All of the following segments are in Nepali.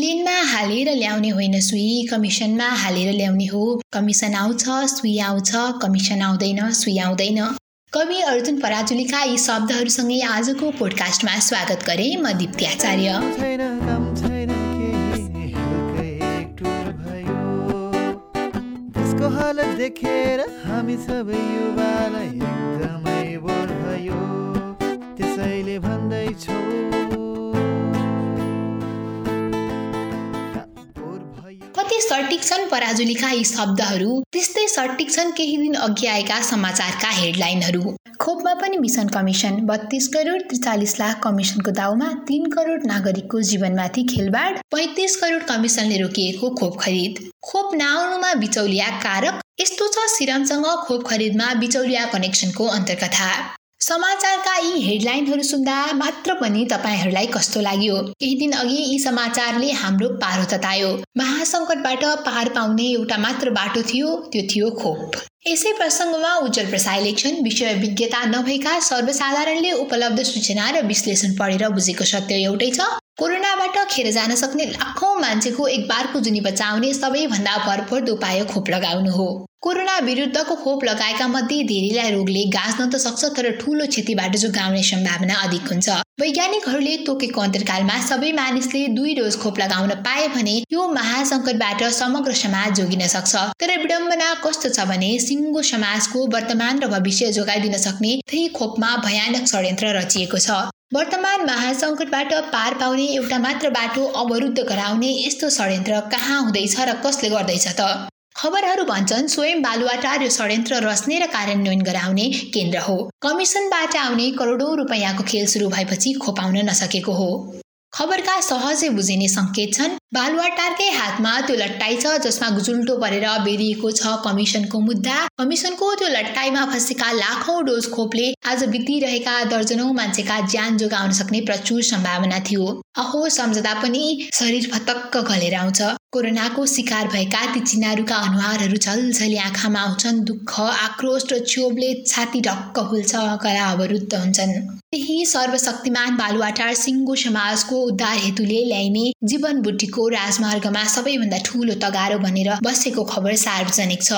प्लेनमा हालेर ल्याउने होइन सुई कमिसनमा हालेर ल्याउने हो। कमिसन आउँछ सुई आउँछ कमिसन आउँदैन सुई आउँदैन। कवि अर्जुन पराजुलीका यी शब्दहरूसँगै आजको पोडकास्टमा स्वागत गरे म दिप्ती आचार्य। देखेर हामी सबै युवालाई एकदमै भयो। त्यसैले कति सटिक छन् पराजुलीका यी शब्दहरू। त्यस्तै सटिक छन् केही दिन अघि आएका समाचारका हेडलाइनहरू। खोपमा पनि मिसन कमिसन बत्तीस करोड त्रिचालिस लाख कमिसनको दाउमा तीन करोड नागरिकको जीवनमाथि खेलबाड पैँतिस करोड कमिसनले रोकिएको खोप खरिद। खोप नआउनुमा बिचौलिया कारक यस्तो छ सिरमसँग खोप खरिदमा बिचौलिया कनेक्सनको अन्तर्कथा। समाचारका यी हेडलाइनहरू सुन्दा मात्र पनि तपाईँहरूलाई कस्तो लाग्यो? केही दिन अघि यी समाचारले हाम्रो पारो ततायो। महासङ्कटबाट पार पाउने एउटा मात्र बाटो थियो त्यो थियो खोप। यसै प्रसङ्गमा उज्जवल प्रसाद इलेक्सन विषय विज्ञता नभएका सर्वसाधारणले उपलब्ध सूचना र विश्लेषण पढेर बुझेको सत्य एउटै छ। कोरोनाबाट खेर जान सक्ने लाखौँ मान्छेको एक बारको जुनी बचाउने सबैभन्दा भरपर्दो उपाय खोप लगाउनु हो। कोरोना विरुद्धको खोप लगाएका मध्ये धेरैलाई रोगले गाँच्न त सक्छ तर ठूलो क्षतिबाट जोगाउने सम्भावना अधिक हुन्छ। वैज्ञानिकहरूले तोकेको अन्तर्कालमा सबै मानिसले दुई डोज खोप लगाउन पाए भने यो महासङ्कटबाट समग्र समाज जोगिन सक्छ। तर विडम्बना कस्तो छ भने सिङ्गो समाजको वर्तमान र भविष्य जोगाइदिन सक्ने त्यही खोपमा भयानक षड्यन्त्र रचिएको छ। वर्तमान महासङ्कटबाट पार पाउने एउटा मात्र बाटो अवरुद्ध गराउने यस्तो षड्यन्त्र कहाँ हुँदैछ र कसले गर्दैछ त? खबरहरू भन्छन् स्वयं बालुवाटार यो षड्यन्त्र रच्ने र कार्यान्वयन गराउने केन्द्र हो। कमिसनबाट आउने करोडौँ रुपियाँको खेल सुरु भएपछि खोपाउन नसकेको हो। खबरका सहजै बुझिने सङ्केत छन्। बालुवाटारकै हातमा त्यो लट्टाइ छ जसमा गुजुल्टो परेर बेरिएको छ कमिसनको मुद्दा। कमिसनको त्यो लट्टाइमा फँसेका लाखौँ डोज खोपले आज बितिरहेका दर्जनौँ मान्छेका ज्यान जोगाउन सक्ने प्रचुर सम्भावना थियो। अहो सम्झदा पनि शरीर फतक्क गलेर आउँछ। कोरोनाको शिकार भएका ती चिनारूका अनुहारहरू झलझली आँखामा आउँछन्। दुःख आक्रोश र क्षोभले छाती ढक्क फुल्छ। गला अवरुद्ध हुन्छन्। त्यही सर्वशक्तिमान बालुवाटार सिङ्गो समाजको उद्धार हेतुले ल्याइने जीवन बुट्टीको राजमार्गमा सबैभन्दा ठूलो तगारो बनेर बसेको खबर सार्वजनिक छ।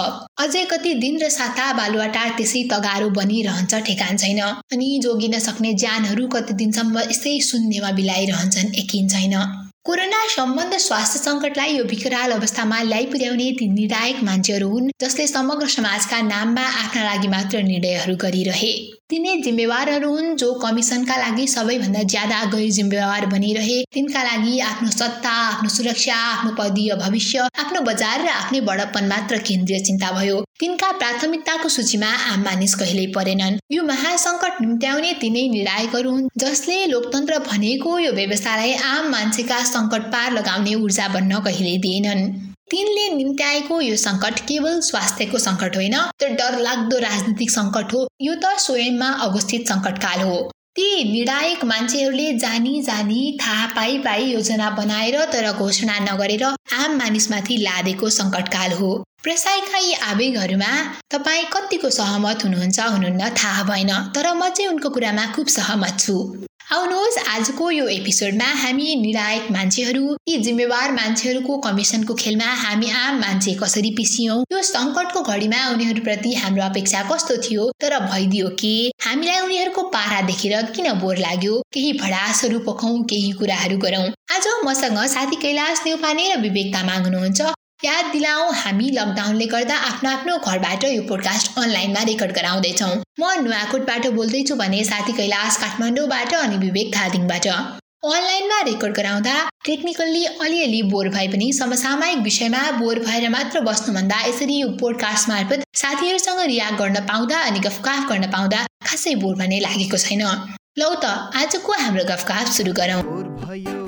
अझै कति दिन र साता बालुवाटार त्यसै तगारो बनिरहन्छ ठेगान छैन। अनि जोगिन सक्ने ज्यानहरू कति दिनसम्म यसै शून्यमा बिलाइरहन्छन् यकिन छैन। कोरोना सम्बन्ध स्वास्थ्य सङ्कटलाई यो विकराल अवस्थामा ल्याइ पुर्याउने ती निर्णायक मान्छेहरू हुन् जसले समग्र समाजका नाममा आफ्ना लागि मात्र निर्णयहरू गरिरहे। तिनै जिम्मेवारहरू हुन् जो कमिसनका लागि सबैभन्दा ज्यादा गैर जिम्मेवार बनिरहे। तिनका लागि आफ्नो सत्ता आफ्नो सुरक्षा आफ्नो पदीय भविष्य आफ्नो बजार र आफ्नै बडप्पन मात्र केन्द्रीय चिन्ता भयो। तिनका प्राथमिकताको सूचीमा आम मानिस कहिल्यै परेनन्। यो महासङ्कट निम्त्याउने तिनै निर्णायकहरू हुन् जसले लोकतन्त्र भनेको यो व्यवस्थालाई आम मान्छेका सङ्कट पार लगाउने ऊर्जा बन्न कहिल्यै दिएनन्। तिनले निम्त्याएको यो सङ्कट केवल स्वास्थ्यको सङ्कट होइन त्यो डरलाग्दो राजनीतिक सङ्कट हो। यो त स्वयंमा अवस्थित सङ्कटकाल हो। ती निर्णायक मान्छेहरूले जानी जानी थाहा पाइ पाइ योजना बनाएर तर घोषणा नगरेर आम मानिसमाथि लादेको सङ्कटकाल हो। प्रसाईका यी आवेगहरूमा तपाईँ कतिको सहमत हुनुहुन्छ हुनुहुन्न थाहा भएन तर म चाहिँ उनको कुरामा खुब सहमत छु। आउनुहोस् आजको यो एपिसोडमा हामी निर्णायक मान्छेहरू यी जिम्मेवार मान्छेहरूको कमिसनको खेलमा हामी आम मान्छे कसरी पिसियौँ यो सङ्कटको घडीमा उनीहरूप्रति हाम्रो अपेक्षा कस्तो थियो तर भइदियो के? हामीलाई उनीहरूको पारा देखेर किन बोर लाग्यो? केही भडासहरू पकाउँ केही कुराहरू गरौँ। आज मसँग साथी कैलाश नेउपाने र विवेक तामाङ हुनुहुन्छ याद दिलाऊ हामी लकडाउनले गर्दा आफ्नो आफ्नो घरबाट यो पोडकास्ट अनलाइनमा रेकर्ड गराउँदैछौँ। म नुवाकोटबाट बोल्दैछु भने साथी कैलाश काठमाडौँबाट अनि विवेक धादिङबाट। अनलाइनमा रेकर्ड गराउँदा टेक्निकल्ली अलिअलि बोर भए पनि समसामयिक विषयमा बोर भएर मात्र बस्नुभन्दा यसरी यो पोडकास्ट मार्फत साथीहरूसँग रियाक्ट गर्न पाउँदा अनि गफकाफ गर्न पाउँदा खासै बोर भन्ने लागेको छैन। लौ त आजको हाम्रो गफकाफ सुरु गरौँ।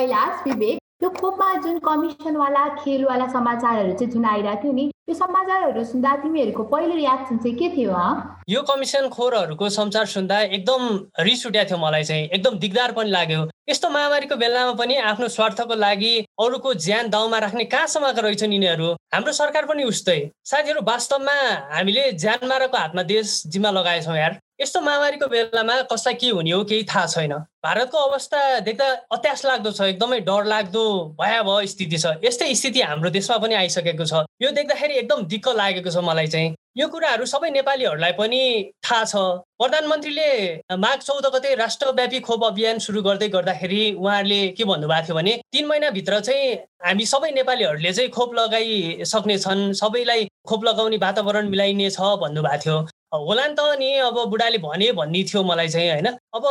कैलाश विवेक यो खोपमा जुन कमिसनवाला खेलवाला समाचारहरू चाहिँ जुन आइरहेको थियो नि यो समाचारहरू सुन्दा तिमीहरूको पहिलो रियाक्सन चाहिँ के थियो यो कमिसन खोरहरूको समाचार सुन्दा एकदम रिस उठ्या थियो मलाई चाहिँ एकदम दिगदार पनि लाग्यो। यस्तो महामारीको बेलामा पनि आफ्नो स्वार्थको लागि अरूको ज्यान दाउमा राख्ने कहाँसम्मका रहेछन् यिनीहरू? हाम्रो सरकार पनि उस्तै। साथीहरू वास्तवमा हामीले ज्यान माराको हातमा देश जिम्मा लगाएछौँ यार। यस्तो महामारीको बेलामा कसलाई के हुने हो केही थाहा छैन। भारतको अवस्था देख्दा अत्यास लाग्दो छ एकदमै डर लाग्दो भयावह स्थिति छ। यस्तै स्थिति हाम्रो देशमा पनि आइसकेको छ। यो देख्दाखेरि एकदम दिक्क लागेको छ मलाई चाहिँ। यो कुराहरू सबै नेपालीहरूलाई पनि थाहा छ। प्रधानमन्त्रीले माघ चौध गते राष्ट्रव्यापी खोप अभियान सुरु गर्दै गर्दाखेरि उहाँहरूले के भन्नुभएको थियो भने तिन महिनाभित्र चाहिँ हामी सबै नेपालीहरूले चाहिँ खोप लगाइसक्नेछन् सबैलाई खोप लगाउने वातावरण मिलाइनेछ भन्नुभएको थियो। होला नि त नि अब बुढाले भने भन्ने थियो मलाई चाहिँ होइन? अब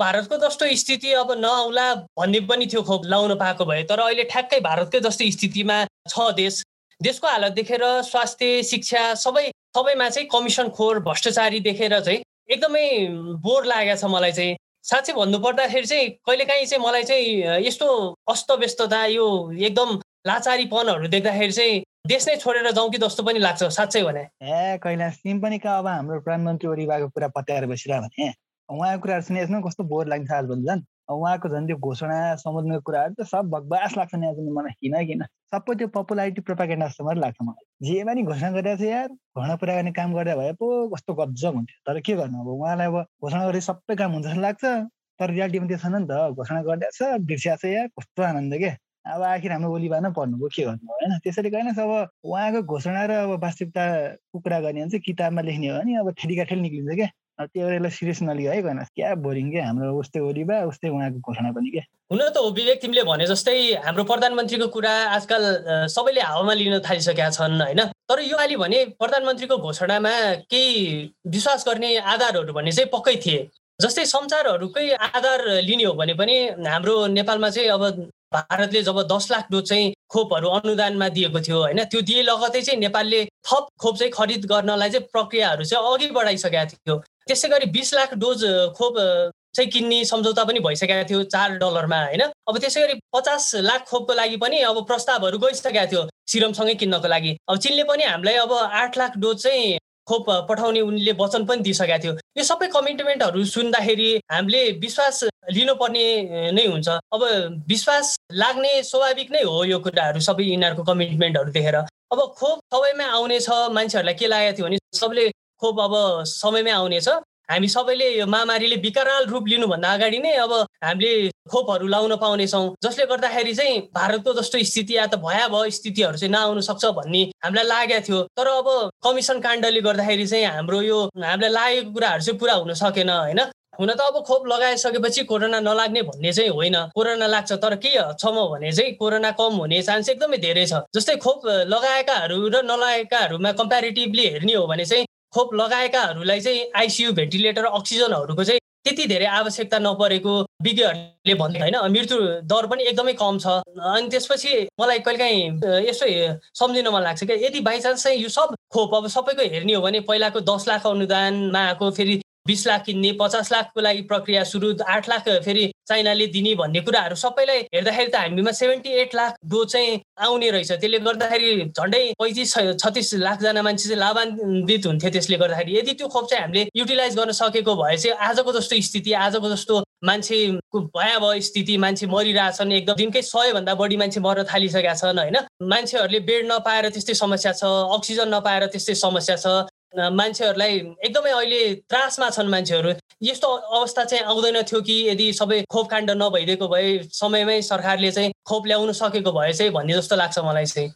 भारतको जस्तो स्थिति अब नआउला भन्ने पनि थियो खोप लाउन पाएको भए। तर अहिले ठ्याक्कै भारतकै जस्तो स्थितिमा छ देश। देशको हालत देखेर स्वास्थ्य शिक्षा सबै सबैमा चाहिँ कमिसन खोर भ्रष्टाचारी देखेर चाहिँ एकदमै बोर लागेको छ मलाई चाहिँ। साँच्चै भन्नुपर्दाखेरि चाहिँ कहिलेकाहीँ चाहिँ मलाई चाहिँ यस्तो अस्तव्यस्तता यो एकदम लाचारीपनहरू देख्दाखेरि चाहिँ देश नै छोडेर जाउँ कि जस्तो पनि लाग्छ साँच्चै भने। ए कैलाश तिमी पनि कहाँ अब हाम्रो प्रधानमन्त्री ओरिबाको कुरा पत्याएर बसिरह भने? उहाँको कुराहरू सुने यसमा कस्तो बोर लाग्छ आज भन्नु झन्। उहाँको झन् त्यो घोषणा सम्बन्धको कुराहरू त सब भगवास लाग्छ नि आज मलाई किन किन? सबै त्यो पपुलारिटी प्रोपागेन्डा जस्तो मात्रै लाग्छ मलाई। जे पनि घोषणा गरिरहेको छ यार घोषणा पुरा गर्ने काम गर्दा भए पो कस्तो गजब हुन्थ्यो। तर के गर्नु अब उहाँलाई अब घोषणा गरे सबै काम हुन्छ जस्तो लाग्छ। तर रियालिटीमा त्यो छैन नि त घोषणा गरिरहेको छ बिर्सिएको छ यार कस्तो आनन्द के? अब आखिर हाम्रो ओलीबा नै पर्नुभयो के गर्नु होइन? त्यसरी गएन अब उहाँको घोषणा र अब वास्तविकताको कुरा गर्ने भने चाहिँ किताबमा लेख्ने हो भने अब ठेली निक्लिन्छ क्या। त्यो यसलाई सिरियस नलियो है गएन क्या बोरिङ क्या हाम्रो उस्तै ओलीबा उस्तै उहाँको घोषणा पनि क्या। हुन त विवेक तिमीले भने जस्तै हाम्रो प्रधानमन्त्रीको कुरा आजकल सबैले हावामा लिन थालिसकेका छन् होइन। तर यो अलि भने प्रधानमन्त्रीको घोषणामा केही विश्वास गर्ने आधारहरू भने चाहिँ पक्कै थिए। जस्तै संसारहरूकै आधार लिने हो भने पनि हाम्रो नेपालमा चाहिँ अब भारतले जब दस लाख डोज चाहिँ खोपहरू अनुदानमा दिएको थियो होइन? त्यो दिए लगतै चाहिँ नेपालले थप खोप चाहिँ खरिद गर्नलाई चाहिँ प्रक्रियाहरू चाहिँ अघि बढाइसकेका थियो। त्यसै गरी बिस लाख डोज खोप चाहिँ किन्ने सम्झौता पनि भइसकेको थियो चार डलरमा होइन? अब त्यसै गरी पचास लाख खोपको लागि पनि अब प्रस्तावहरू गइसकेका थियो सिरमसँगै किन्नको लागि। अब चिनले पनि हामीलाई अब आठ लाख डोज चाहिँ खोप पठाउने उनले वचन पनि दिइसकेका थियो। यो सबै कमिटमेन्टहरू सुन्दाखेरि हामीले विश्वास लिनुपर्ने नै हुन्छ। अब विश्वास लाग्ने स्वाभाविक नै हो यो कुराहरू सबै यिनीहरूको कमिटमेन्टहरू देखेर। अब खोप सबैमै आउनेछ मान्छेहरूलाई के लागेको थियो भने सबले खोप अब समयमै आउनेछ। हामी सबैले यो महामारीले विकराल रूप लिनुभन्दा अगाडि नै अब हामीले खोपहरू लाउन पाउनेछौँ। जसले गर्दाखेरि चाहिँ भारतको जस्तो स्थिति या त भयावह स्थितिहरू चाहिँ नआउन सक्छ भन्ने हामीलाई लागेको थियो। तर अब कमिसन काण्डले गर्दाखेरि चाहिँ हाम्रो यो हामीलाई लागेको कुराहरू चाहिँ पुरा हुन सकेन होइन? हुन त अब खोप लगाइसकेपछि कोरोना नलाग्ने भन्ने चाहिँ होइन। कोरोना लाग्छ तर के छ म भने चाहिँ कोरोना कम हुने चान्स एकदमै धेरै छ। जस्तै खोप लगाएकाहरू र नलगाएकाहरूमा कम्पेरिटिभली हेर्ने हो भने चाहिँ खोप लगाएकाहरूलाई चाहिँ आइसियु भेन्टिलेटर अक्सिजनहरूको चाहिँ त्यति धेरै आवश्यकता नपरेको विज्ञहरूले भन्दै होइन। मृत्यु दर पनि एकदमै कम छ। अनि त्यसपछि मलाई कहिलेकाहीँ यसो सम्झिन मन लाग्छ क्या यदि बाइचान्स चाहिँ यो सब खोप अब सबैको हेर्ने हो भने पहिलाको दस लाख अनुदानमा आएको फेरि बिस लाख किन्ने पचास लाखको लागि प्रक्रिया सुरु आठ लाख फेरि चाइनाले दिने भन्ने कुराहरू सबैलाई हेर्दाखेरि त हामीमा सेभेन्टी एट लाख डोज चाहिँ आउने रहेछ। त्यसले गर्दाखेरि झन्डै पैँतिस छत्तिस लाखजना मान्छे चाहिँ लाभान्वित हुन्थ्यो त्यसले गर्दाखेरि। यदि त्यो खोप चाहिँ हामीले युटिलाइज गर्न सकेको भए चाहिँ आजको जस्तो स्थिति आजको जस्तो मान्छेको भयावह स्थिति मान्छे मरिरहेछन् एकदम दिनकै सयभन्दा बढी मान्छे मर्न थालिसकेका छन् होइन? मान्छेहरूले बेड नपाएर त्यस्तै समस्या छ अक्सिजन नपाएर त्यस्तै समस्या छ। मान्छेहरूलाई एकदमै अहिले त्रासमा छन् मान्छेहरू। यस्तो अवस्था चाहिँ आउँदैन थियो कि यदि सबै खोप काण्ड नभइदिएको भए समयमै सरकारले चाहिँ खोप ल्याउनु सकेको भए चाहिँ भन्ने जस्तो लाग्छ मलाई चाहिँ।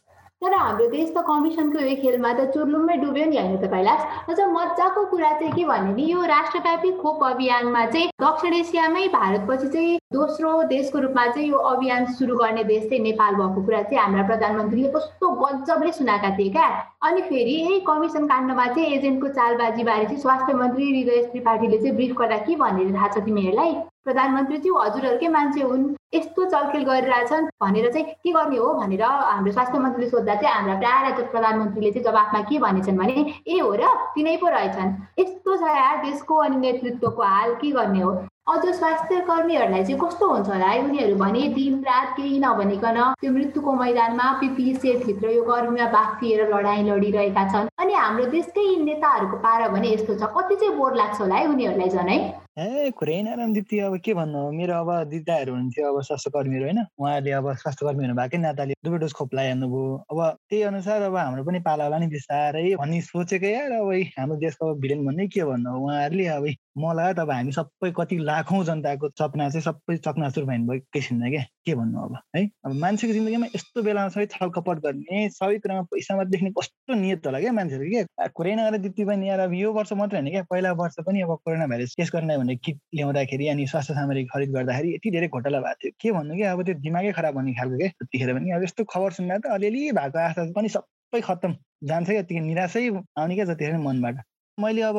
तर हाम्रो देश त कमिसनको यो खेलमा त चुर्लुम्मै डुब्यो नि होइन त कैलाश। अझ मजाको कुरा चाहिँ के भने नि यो राष्ट्रव्यापी खोप अभियानमा चाहिँ दक्षिण एसियामै भारतपछि चाहिँ दोस्रो देशको रूपमा चाहिँ यो अभियान सुरु गर्ने देश चाहिँ नेपाल भएको कुरा चाहिँ हाम्रा प्रधानमन्त्रीले कस्तो गजबले सुनाएका थिए क्या। अनि फेरि यही कमिसन काण्डमा चाहिँ एजेन्टको चालबाजीबारे चाहिँ स्वास्थ्य मन्त्री हृदय त्रिपाठीले चाहिँ ब्रिफ गर्दा के भनेर थाहा छ तिमीहरूलाई? प्रधानमन्त्री चाहिँ हजुरहरूकै मान्छे हुन्। यस्तो चलखेल गरिरहेछन्। भनेर चाहिँ के गर्ने हो भनेर हाम्रो स्वास्थ्य मन्त्रीले सोद्धा चाहिँ हाम्रा प्रायः प्रधानमन्त्रीले चाहिँ जवाफमा के भनेछन् भने ए हो र तिनै पो रहेछन्। यस्तो छ यार देशको अनि नेतृत्वको हाल के गर्ने हो? अझ स्वास्थ्य कर्मीहरूलाई चाहिँ कस्तो हुन्छ होला है? उनीहरू भने दिन रात केही नभनिकन त्यो मृत्युको मैदानमा पिपी सेटभित्र यो गर्मीमा बाफिएर लडाइँ लडिरहेका छन्। अनि हाम्रो देशकै नेताहरूको पारा भने यस्तो छ। कति चाहिँ बोर लाग्छ होला है उनीहरूलाई झन् ए कुरै नारायण दिदी अब के भन्नु अब मेरो अब दिदाहरू हुनुहुन्थ्यो अब स्वास्थ्य कर्मीहरू होइन उहाँहरूले अब स्वास्थ्य कर्मी हुनु भएकै नाताले दुवै डोज खोप लगाइहाल्नुभयो अब त्यही अनुसार अब हाम्रो पनि पाला होला नि बिस्तारै भनी सोचेकै यार अब हाम्रो देशको भिलेन भन्ने के भन्नु उहाँहरूले अब मलाई त अब हामी सबै कति लाखौँ जनताको सपना चाहिँ सबै चकनाचुर भयो भएकै छैन क्या के भन्नु अब है अब मान्छेको जिन्दगीमा यस्तो बेलामा सबै छलकपट गर्ने सबै कुरामा पैसा मात्र देख्ने कस्तो नियत होला क्या मान्छेहरू के कुरै नगरेर दिदी पनि यार अब यो वर्ष मात्र होइन क्या पहिला वर्ष पनि अब कोरोना भाइरस केस गर्ने भनेर किट ल्याउँदाखेरि अनि स्वास्थ्य सामग्री खरिद गर्दाखेरि यति धेरै घोटाला भएको थियो। के भन्नु कि अब त्यो दिमागै खराब हुने खालको क्या त्यतिखेर पनि अब यस्तो खबर सुन्दा त अलिअलि भएको आशा पनि सबै खत्तम। जान्छ क्या यतिकै निराशै आउने क्या जतिखेर मनबाट। मैले अब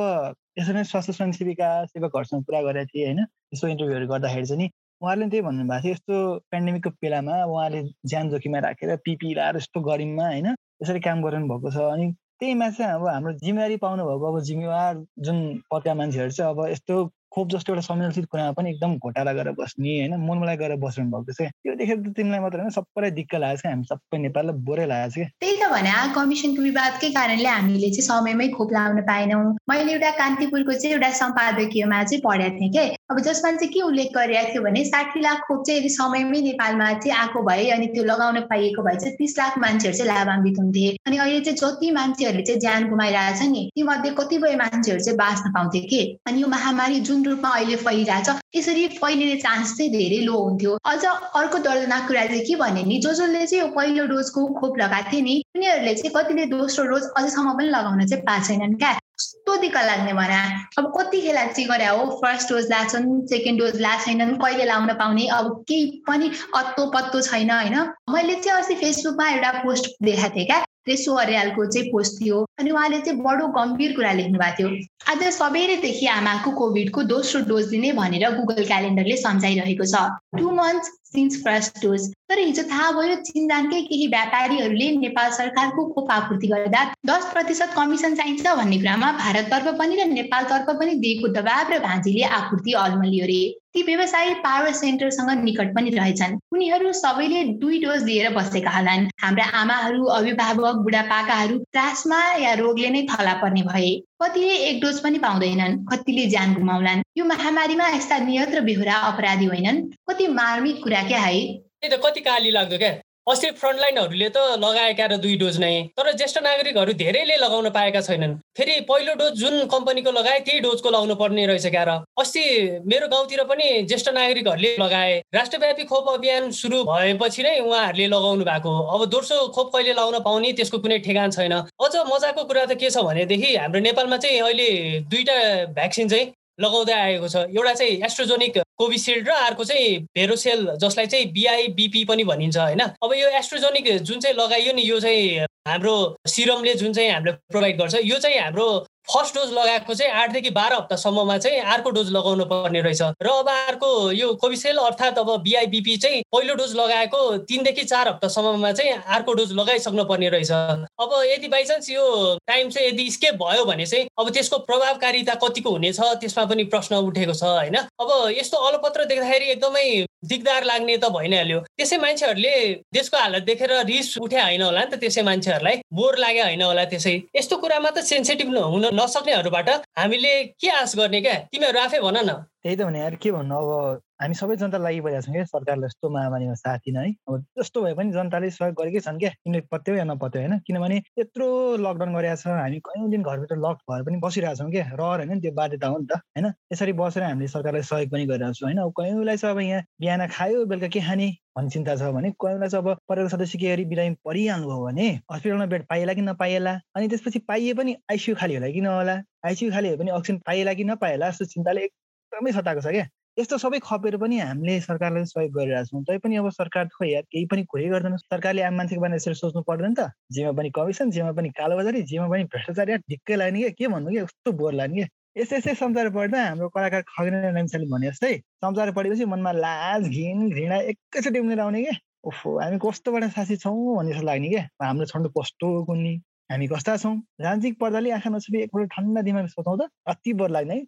यसरी नै स्वास्थ्य स्वयंसेविका सेवकहरूसँग कुरा गरेको थिएँ होइन। यस्तो इन्टरभ्यूहरू गर्दाखेरि चाहिँ नि उहाँहरूले त्यही भन्नुभएको थियो यस्तो पेन्डेमिकको बेलामा उहाँले ज्यान जोखिममा राखेर पिपी लाएर यस्तो गरिममा होइन यसरी काम गरिरहनु भएको छ। अनि त्यहीमा चाहिँ अब हाम्रो जिम्मेवारी पाउनु भएको अब जिम्मेवार जुन पदका मान्छेहरू चाहिँ अब यस्तो खोप जस्तो एउटा संवेदनशील कुरामा पनि एकदम घोटाला गरेर बस्ने होइन? मनमलाई गरेर बस्नु भएको छ त्यो देखेर त तिमीलाई मात्र होइन सबैलाई दिक्क लागेको छ हामी सबै नेपाललाई बोरै लागेको छ त्यही त भने कमिसनको विवादकै कारणले हामीले चाहिँ समयमै खोप लाउन पाएनौँ। मैले एउटा कान्तिपुरको चाहिँ एउटा सम्पादकीयमा चाहिँ पढेको थिएँ कि? अब जसमा चाहिँ के उल्लेख गरिरहेको थियो भने साठी लाख खोप चाहिँ यदि समयमै नेपालमा चाहिँ आएको भए अनि त्यो लगाउन पाइएको भए चाहिँ तिस लाख मान्छेहरू चाहिँ लाभान्वित हुन्थे। अनि अहिले चाहिँ जति मान्छेहरूले चाहिँ ज्यान गुमाइरहेछ नि तीमध्ये कतिपय मान्छेहरू चाहिँ बाँच्न पाउँथे कि? अनि यो महामारी जुन रूपमा अहिले फैलिरहेछ। यसरी फैलिने चान्स चाहिँ धेरै लो हुन्थ्यो। अझ अर्को दर्दनाक कुरा चाहिँ के भने नि जो जसले चाहिँ यो पहिलो डोजको खोप लगाएको थियो नि उनीहरूले चाहिँ कतिले दोस्रो डोज अझसम्म पनि लगाउन चाहिँ पाएको छैनन् क्या। कस्तो दिक्क लाग्ने भना। अब कतिखेर चाहिँ गरे हो फर्स्ट डोज लाछन् सेकेन्ड डोज ला छैनन् कहिले लाउन पाउने अब केही पनि अत्तो पत्तो छैन होइन। मैले चाहिँ अस्ति फेसबुकमा एउटा पोस्ट देखाएको थिएँ क्या। रेसो अर्यालको चाहिँ पोस्ट थियो। अनि उहाँले चाहिँ बडो गम्भीर कुरा लेख्नु भएको थियो। आज सबेरैदेखि आमाको कोभिडको दोस्रो डोज दिने भनेर गुगल क्यालेन्डरले सम्झाइरहेको छ। Two months since first dose तर हिजो थाहा भयो चिन्जानकै केही व्यापारीहरूले नेपाल सरकारको खोप आपूर्ति गर्दा दस प्रतिशत कमिसन चाहिन्छ भन्ने कुरामा भारततर्फ पनि र नेपालतर्फ पनि दिएको दबाब र भाँजीले आपूर्ति अलमलियो रे ती व्यवसायी पावर सेन्टरसँग निकट पनि रहेछन्। उनीहरू सबैले दुई डोज दिएर बसेका होलान्। हाम्रा आमाहरू अभिभावक बुढापाकाहरू त्रासमा या रोगले नै थला पर्ने भए। कतिले एक डोज पनि पाउँदैनन् कतिले ज्यान गुमाउलान्। यो महामारीमा यस्ता नियत र बेहोरा अपराधी होइनन्। कति मार्मिक कुरा क्या है? त्यही त कति काली लाग्दो क्या? अस्ति फ्रन्टलाइनहरूले त लगाएका र दुई डोज नै तर ज्येष्ठ नागरिकहरू धेरैले लगाउन पाएका छैनन्। फेरि पहिलो डोज जुन कम्पनीको लगाए त्यही डोजको लगाउनु पर्ने रहेछ क्या र अस्ति मेरो गाउँतिर पनि ज्येष्ठ नागरिकहरूले लगाए। राष्ट्रव्यापी खोप अभियान सुरु भएपछि नै उहाँहरूले लगाउनु भएको अब दोस्रो खोप कहिले लाउन पाउने त्यसको कुनै ठेगान छैन। अझ मजाको कुरा त के छ भनेदेखि हाम्रो नेपालमा चाहिँ अहिले दुईवटा भ्याक्सिन चाहिँ लगाउँदै आएको छ। एउटा चाहिँ एस्ट्रोजोनिक कोभिसिल्ड र अर्को चाहिँ भेरोसेल जसलाई चाहिँ बिआइबिपी पनि भनिन्छ होइन? अब यो एस्ट्रोजोनिक जुन चाहिँ लगाइयो नि यो चाहिँ हाम्रो सिरमले जुन चाहिँ हामीलाई प्रोभाइड गर्छ यो चाहिँ हाम्रो फर्स्ट डोज लगाएको चाहिँ आठदेखि बाह्र हप्तासम्ममा चाहिँ अर्को डोज लगाउनु पर्ने रहेछ। र अब अर्को यो कोभिसेल अर्थात् अब बिआइबिपी चाहिँ पहिलो डोज लगाएको तिनदेखि चार हप्तासम्ममा चाहिँ अर्को डोज लगाइसक्नु पर्ने रहेछ। अब यदि बाइचान्स यो टाइम चाहिँ यदि स्केप भयो भने चाहिँ अब त्यसको प्रभावकारिता कतिको हुनेछ त्यसमा पनि प्रश्न उठेको छ होइन? अब यस्तो अलपत्र देख्दाखेरि एकदमै दिगदार लाग्ने त भइ नै हाल्यो त्यसै मान्छेहरूले देशको हालत देखेर रिस उठे होइन होला नि त त्यसै मान्छेहरूलाई बोर लागे होइन होला त्यसै। यस्तो कुरामा त सेन्सिटिभ हुन नसक्नेहरूबाट हामीले के आश गर्ने क्या? तिमीहरू आफै भन न। त्यही त भने यार के भन्नु? अब हामी सबै जनता लागिपरेका छौँ क्या सरकारले यस्तो महामारीमा साथ दिन है। अब जस्तो भए पनि जनताले सहयोग गरेकै छन् क्या किन पत्यो या नपत्यो होइन? किनभने यत्रो लकडाउन गरेका छ हामी कयौँ दिन घरभित्र लक भएर पनि बसिरहेको छौँ क्या। रहर होइन त्यो बाध्यता हो नि त होइन? यसरी बसेर हामीले सरकारलाई सहयोग पनि गरिरहेको छौँ होइन? अब कयौँलाई चाहिँ अब यहाँ बिहान खायो बेलुका के खाने भन्ने चिन्ता छ भने कयौँलाई चाहिँ अब परिवार सदस्य के गरी बिरामी परिहाल्नु भयो भने हस्पिटलमा बेड पाइएला कि नपाइएला? अनि त्यसपछि पाइए पनि आइसियु खाली होला कि नहोला? आइसियु खाली भए पनि अक्सिजन पाइएला कि नपाइएला? जस्तो चिन्ताले एकदमै सताएको छ क्या। यस्तो सबै खपेर पनि हामीले सरकारलाई सहयोग गरिरहेको छौँ। तैपनि अब सरकार खोइ यार केही पनि कुरै गर्दैन। सरकारले आम मान्छेको बारेमा यसरी सोच्नु पर्दैन त। जेमा पनि कमिसन जेमा पनि कालोबजारी जेमा पनि भ्रष्टाचार। यार ढिक्कै लाग्ने क्या के भन्नु? क्या कस्तो बोर लाग्ने क्या यस्तै यस्तै समाचार पढ्दा हाम्रो कलाकार खगेन नामसाले भने जस्तै समाचार पढेपछि मनमा लाज घिन घृणा एकैचोटि उनीहरू आउने क्या ओहो हामी कस्तोबाट साथी छौँ भन्ने जस्तो लाग्ने क्या हाम्रो छन्डु कस्तो कुन्नी? हामी कस्ता छौँ? राजनीतिक पर्दाले आँखा नछुपी एकपल्ट ठन्डा दिमाग सोचौँ त। अति बोर लाग्ने है।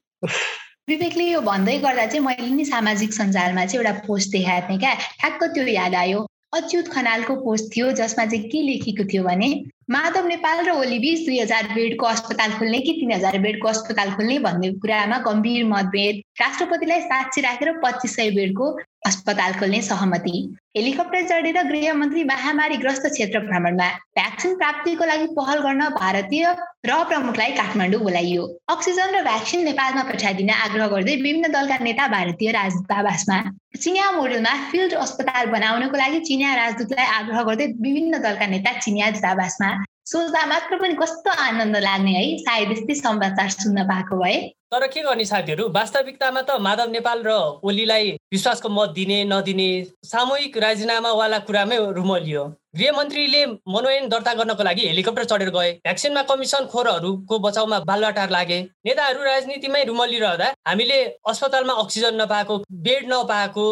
विवेकले यो भन्दै गर्दा चाहिँ मैले नि सामाजिक सञ्जालमा चाहिँ एउटा पोस्ट देखाएको थिएँ क्या। ठ्याक्क त्यो याद आयो। अच्युत खनालको पोस्ट थियो जसमा चाहिँ के लेखेको थियो भने माधव नेपाल र ओली बिच दुई हजार बेडको अस्पताल खोल्ने कि तिन हजार बेडको अस्पताल खोल्ने भन्ने कुरामा गम्भीर मतभेद राष्ट्रपतिलाई साक्षी राखेर पच्चिस सय बेडको अस्पताल खोल्ने सहमति। हेलिकप्टर चढेर गृहमन्त्री महामारीग्रस्त क्षेत्र भ्रमणमा भ्याक्सिन प्राप्तिको लागि पहल गर्न भारतीय र प्रमुखलाई काठमाडौँ बोलाइयो। अक्सिजन र भ्याक्सिन नेपालमा पठाइदिन आग्रह गर्दै विभिन्न दलका नेता भारतीय राजदूतावासमा चिनिया मोडलमा फिल्ड अस्पताल बनाउनको लागि चिनिया राजदूतलाई आग्रह गर्दै विभिन्न दलका नेता चिनिया दूतावासमा सोच्दा मात्र पनि कस्तो आनन्द लाग्ने है सायद यस्तै समाचार सुन्न पाएको भए। तर के गर्ने साथीहरू? वास्तविकतामा त माधव नेपाल र ओलीलाई विश्वासको मत दिने नदिने सामूहिक राजीनामावाला कुरामै रुमलियो। गृहमन्त्रीले मनोनयन दर्ता गर्नको लागि हेलिकप्टर चढेर गए। भ्याक्सिनमा कमिसन खोरहरूको बचाउमा बालबाटार लागे। नेताहरू राजनीतिमै रुमलिरहँदा हामीले अस्पतालमा अक्सिजन नपाएको बेड नपाएको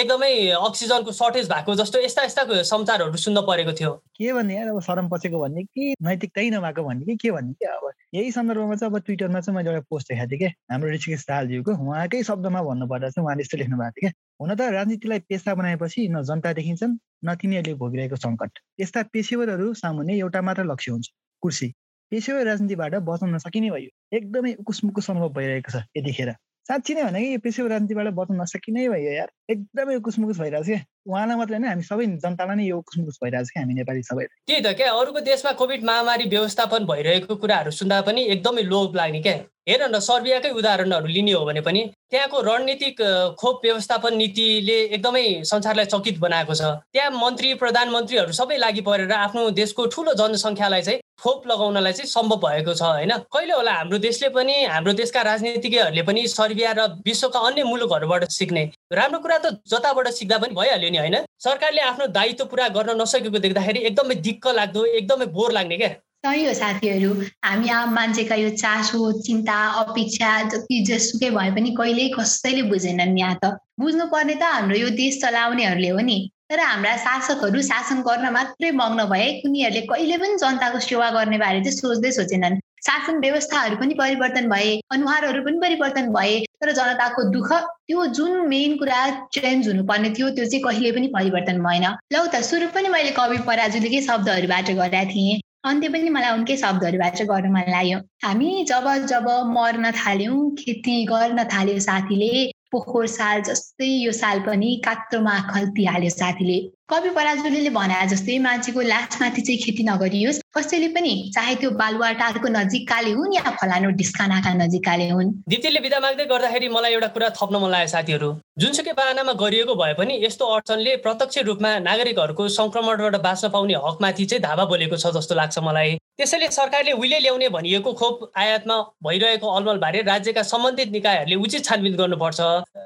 एकदमै अक्सिजनको सर्टेज भएको जस्तो यस्ता यस्ता समाचारहरू सुन्न परेको थियो। के भन्ने? अब शरम भन्ने कि नैतिकतै नभएको भन्ने कि के भन्ने? अब यही सन्दर्भमा चाहिँ अब ट्विटरमा चाहिँ मैले एउटा पोस्ट देखाएको थिएँ क्या हाम्रो ऋषिकेश दाहालज्यूको। उहाँकै शब्दमा भन्नुपर्दा चाहिँ उहाँले यस्तो लेख्नु भएको थियो क्या हुन त राजनीतिलाई पेसा बनाएपछि न जनता देखिन्छन् न तिनीहरूले भोगिरहेको सङ्कट। यस्ता पेसेवरहरू सामुन्ने एउटा मात्र लक्ष्य हुन्छ कुर्सी। पेसेवर राजनीतिबाट बचाउन नसकिने भयो। एकदमै उकुस मुकुस अनुभव भइरहेको छ यतिखेर। साँच्ची नै भने कि यो पेसेवर राजनीतिबाट बचाउन नसकिने भयो यार। एकदमै उकुस मुकुस भइरहेको छ क्या उहाँलाई मात्रै होइन हामी सबै जनतालाई नै यो उकुस मुकुस भइरहेको छ क्या हामी नेपाली सबै। त्यही त क्या अरूको देशमा कोभिड महामारी व्यवस्थापन भइरहेको कुराहरू सुन्दा पनि एकदमै लोभ लाग्ने क्या। हेर न सर्बियाकै उदाहरणहरू लिने हो भने पनि त्यहाँको रणनीतिक खोप व्यवस्थापन नीतिले एकदमै संसारलाई चकित बनाएको छ। त्यहाँ मन्त्री प्रधानमन्त्रीहरू सबै लागि परेर आफ्नो देशको ठुलो जनसङ्ख्यालाई चाहिँ खोप लगाउनलाई चाहिँ सम्भव भएको छ होइन? कहिले होला हाम्रो देशले पनि हाम्रो देशका राजनीतिज्ञहरूले पनि सर्बिया र विश्वका अन्य मुलुकहरूबाट सिक्ने राम्रो कुरा त जताबाट सिक्दा पनि भइहाल्यो नि होइन? सरकारले आफ्नो दायित्व पुरा गर्न नसकेको देख्दाखेरि एकदमै दिक्क लाग्दो एकदमै बोर लाग्ने क्या। सही हो साथीहरू हामी आम मान्छेका यो चासो चिन्ता अपेक्षा जति जेसुकै भए पनि कहिल्यै कसैले बुझेनन् यहाँ त। बुझ्नुपर्ने त हाम्रो यो देश चलाउनेहरूले हो नि। तर हाम्रा शासकहरू शासन गर्न मात्रै मग्न भए उनीहरूले कहिले पनि जनताको सेवा गर्ने बारे चाहिँ सोच्दै सोचेनन्। शासन व्यवस्थाहरू पनि परिवर्तन भए अनुहारहरू पनि परिवर्तन भए तर जनताको दुःख त्यो जुन मेन कुरा चेन्ज हुनुपर्ने थियो त्यो चाहिँ कहिले पनि परिवर्तन भएन। लौ त सुरु पनि मैले कवि पराजुलीकै शब्दहरूबाट गरेका थिएँ। अन्त्य पनि मलाई उनकै शब्दहरूबाट गर्न मन लाग्यो। हामी जब जब मर्न थाल्यौँ खेती गर्न थाल्यो साथीले पोखर साल जस्तै यो साल पनि कात्रोमा खल्तिहाल्यो साथीले। कवि पराजुलीले भने जस्तै मान्छेको लासमाथि चाहिँ खेती नगरियोस् कसैले पनि चाहे त्यो बालुवाटारको नजिककाले हुन् या फलानु ढिस्कानाका नजिककाले हुन्। दिप्तीले बिदा माग्दै गर्दाखेरि मलाई एउटा कुरा थप्न मन लाग्यो साथीहरू। जुनसुकै बाहनामा गरिएको भए पनि यस्तो अडचनले प्रत्यक्ष रूपमा नागरिकहरूको सङ्क्रमणबाट बाँच्न पाउने हकमाथि चाहिँ धावा बोलेको छ जस्तो लाग्छ मलाई। त्यसैले सरकारले उहिले ल्याउने भनिएको खोप आयातमा भइरहेको अलमलबारे राज्यका सम्बन्धित निकायहरूले उचित छानबिन गर्नुपर्छ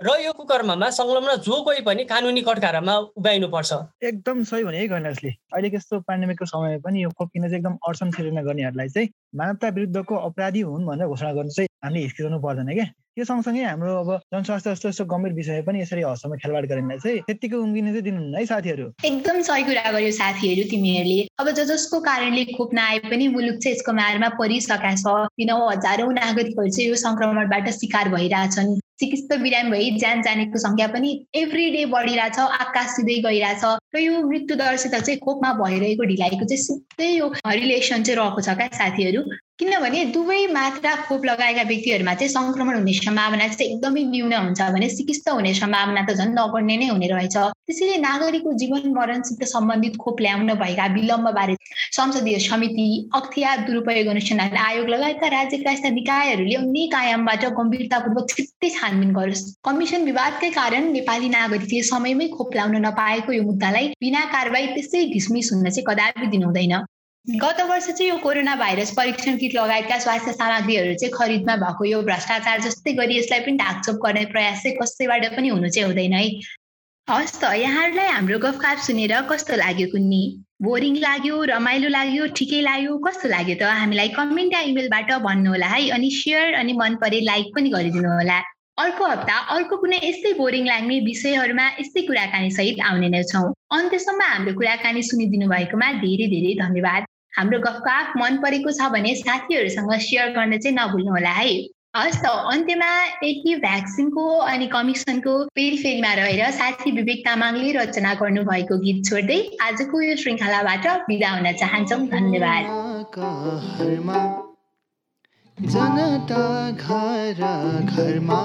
र यो कुकर्ममा संलग्न जो कोही पनि कानुनी कटघरामा उभ्याइनुपर्छ एकदम सही भने गणेशले। अहिलेको यस्तो पेन्डेमिकको समयमा पनि यो खोप किन्न चाहिँ एकदम अडचन सिर्जना गर्नेहरूलाई चाहिँ मानवता विरुद्धको अपराधी हुन् भनेर घोषणा गर्नु चाहिँ हामीले हिर्किरहनु पर्दैन क्या त्यो सँगसँगै हाम्रो अब जनस्वास्थ्य जस्तो यस्तो गम्भीर विषय पनि यसरी हदसम्म खेलवाड गरिँदा चाहिँ त्यत्तिको उम्किने चाहिँ दिनुहुन्न है साथीहरू। एकदम सही कुरा गर्यो साथीहरू तिमीहरूले। अब ज जसको कारणले खोप नआए पनि मुलुक चाहिँ यसको मारमा परिसकेका छ। दिनौ हजारौँ नागरिकहरू चाहिँ यो सङ्क्रमणबाट शिकार भइरहेछन्। चिकित्सक बिरामी भई ज्यान जानेको सङ्ख्या पनि एभ्री डे बढिरहेछ आकाश सिधै गइरहेछ। र यो मृत्यु दरसित चाहिँ खोपमा भइरहेको ढिलाइको चाहिँ सिधै यो रिलेसन चाहिँ रहेको छ क्या साथीहरू। किनभने दुवै मात्रा खोप लगाएका व्यक्तिहरूमा चाहिँ सङ्क्रमण हुने सम्भावना चाहिँ एकदमै न्यून हुन्छ भने चिकित्सा हुने सम्भावना त झन् नगर्ने नै हुने रहेछ। त्यसैले नागरिकको जीवन मरणसित सम्बन्धित खोप ल्याउन भएका विलम्बबारे संसदीय समिति अख्तियार दुरुपयोग अनुसन्धान आयोग लगायतका राज्यका यस्ता निकायहरूले अनेक आयामबाट गम्भीरतापूर्वक छिट्टै छानबिन गरोस्। कमिसन विवादकै कारण नेपाली नागरिकले समयमै खोप ल्याउन नपाएको यो मुद्दालाई बिना कारवाही त्यसै ढिसमिस हुन चाहिँ कदापि दिनु हुँदैन गत वर्ष चाहिँ यो कोरोना भाइरस परीक्षण किट लगायतका स्वास्थ्य सामग्रीहरू चाहिँ खरिदमा भएको यो भ्रष्टाचार जस्तै गरी यसलाई पनि ढाकछोप गर्ने प्रयास चाहिँ कसैबाट पनि हुनु चाहिँ हुँदैन है। हस् त यहाँहरूलाई हाम्रो गफकाप सुनेर कस्तो लाग्यो कुन्नी? बोरिङ लाग्यो रमाइलो लाग्यो ठिकै लाग्यो कस्तो लाग्यो त? हामीलाई कमेन्ट या इमेलबाट भन्नुहोला है अनि सेयर अनि मन परे लाइक पनि गरिदिनु होला अर्को हप्ता अर्को कुनै यस्तै बोरिङ लाग्ने विषयहरूमा यस्तै कुराकानी सहित आउने नै छौँ। अन्त्यसम्म हाम्रो कुराकानी सुनिदिनु भएकोमा धेरै धेरै धन्यवाद। हाम्रो गफकाफ मन परेको छ भने साथीहरूसँग सेयर गर्न चाहिँ नभुल्नुहोला है। हस् त अन्त्यमा यही भ्याक्सिनको अनि कमिसनको पेरिफेरीमा रहेर साथी विवेक तामाङले रचना गर्नुभएको गीत छोड्दै आजको यो श्रृङ्खलाबाट बिदा हुन चाहन्छौँ। धन्यवाद। जनता घर घरमा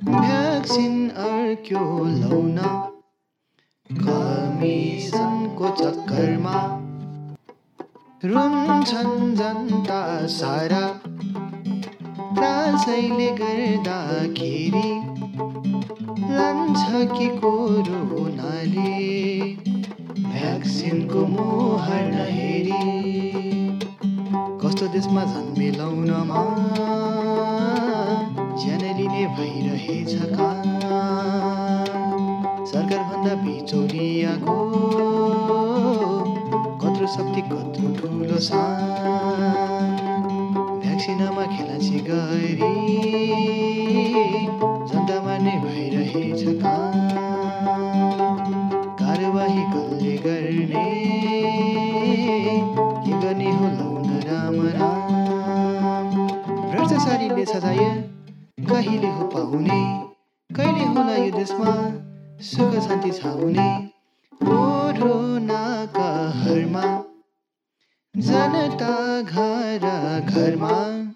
भ्याक्सिन कमिसनको चक्करमा। रुन्छन् जनता सारा। त्रासैले गर्दाखेरि लान्छ कि कोरोनाले भ्याक्सिनको मुहार नहेरी। कस्तो देशमा झन् मिलाउनमा ज्यान लिने भइरहेछ काम। सरकारभन्दा बिचौलियाको कत्रो शक्ति कत्रो ठुलो सान भ्याक्सिनमा खेलाची गरी जनतामा नै भइरहेछ कारवाही कसले गर्ने? के गर्ने हो लाउन राम राम भ्रष्टाचारीले सजाय कहिले हो पाउने? कहिले होला यो देशमा सुख शान्ति छाउने कोरोना कहरमा जनता घर घरमा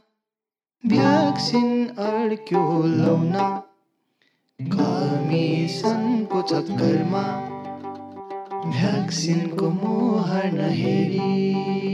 भ्याक्सिन अड्क्यो लौन कमिसनको चक्करमा भ्याक्सिनको मुहार नहेरी।